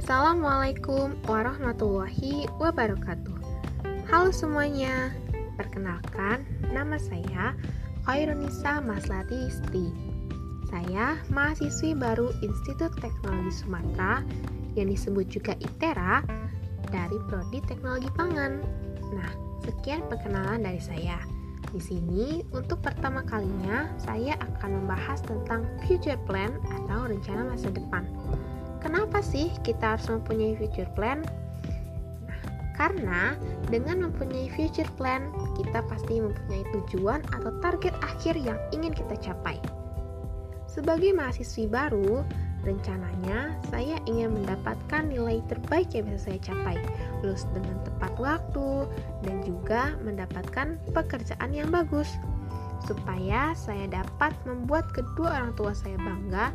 Assalamualaikum warahmatullahi wabarakatuh. Halo semuanya, perkenalkan nama saya Khairunisa Maslati Isti. Saya mahasiswi baru Institut Teknologi Sumatera yang disebut juga ITERA dari Prodi Teknologi Pangan. Nah, sekian perkenalan dari saya. Di sini, untuk pertama kalinya, saya akan membahas tentang future plan atau rencana masa depan. Kenapa sih kita harus mempunyai future plan? Nah, karena dengan mempunyai future plan, kita pasti mempunyai tujuan atau target akhir yang ingin kita capai. Sebagai mahasiswi baru, rencananya saya ingin mendapatkan nilai terbaik yang bisa saya capai, lulus dengan tepat waktu, dan juga mendapatkan pekerjaan yang bagus, supaya saya dapat membuat kedua orang tua saya bangga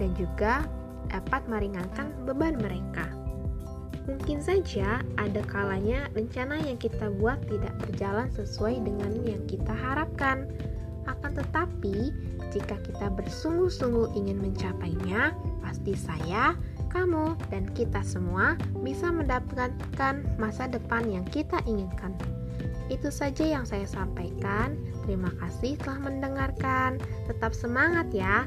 dan juga dapat meringankan beban mereka. Mungkin saja ada kalanya rencana yang kita buat tidak berjalan sesuai dengan yang kita harapkan. Akan tetapi, jika kita bersungguh-sungguh ingin mencapainya, pasti saya, kamu, dan kita semua bisa mendapatkan masa depan yang kita inginkan. Itu saja yang saya sampaikan. Terima kasih telah mendengarkan. Tetap semangat ya.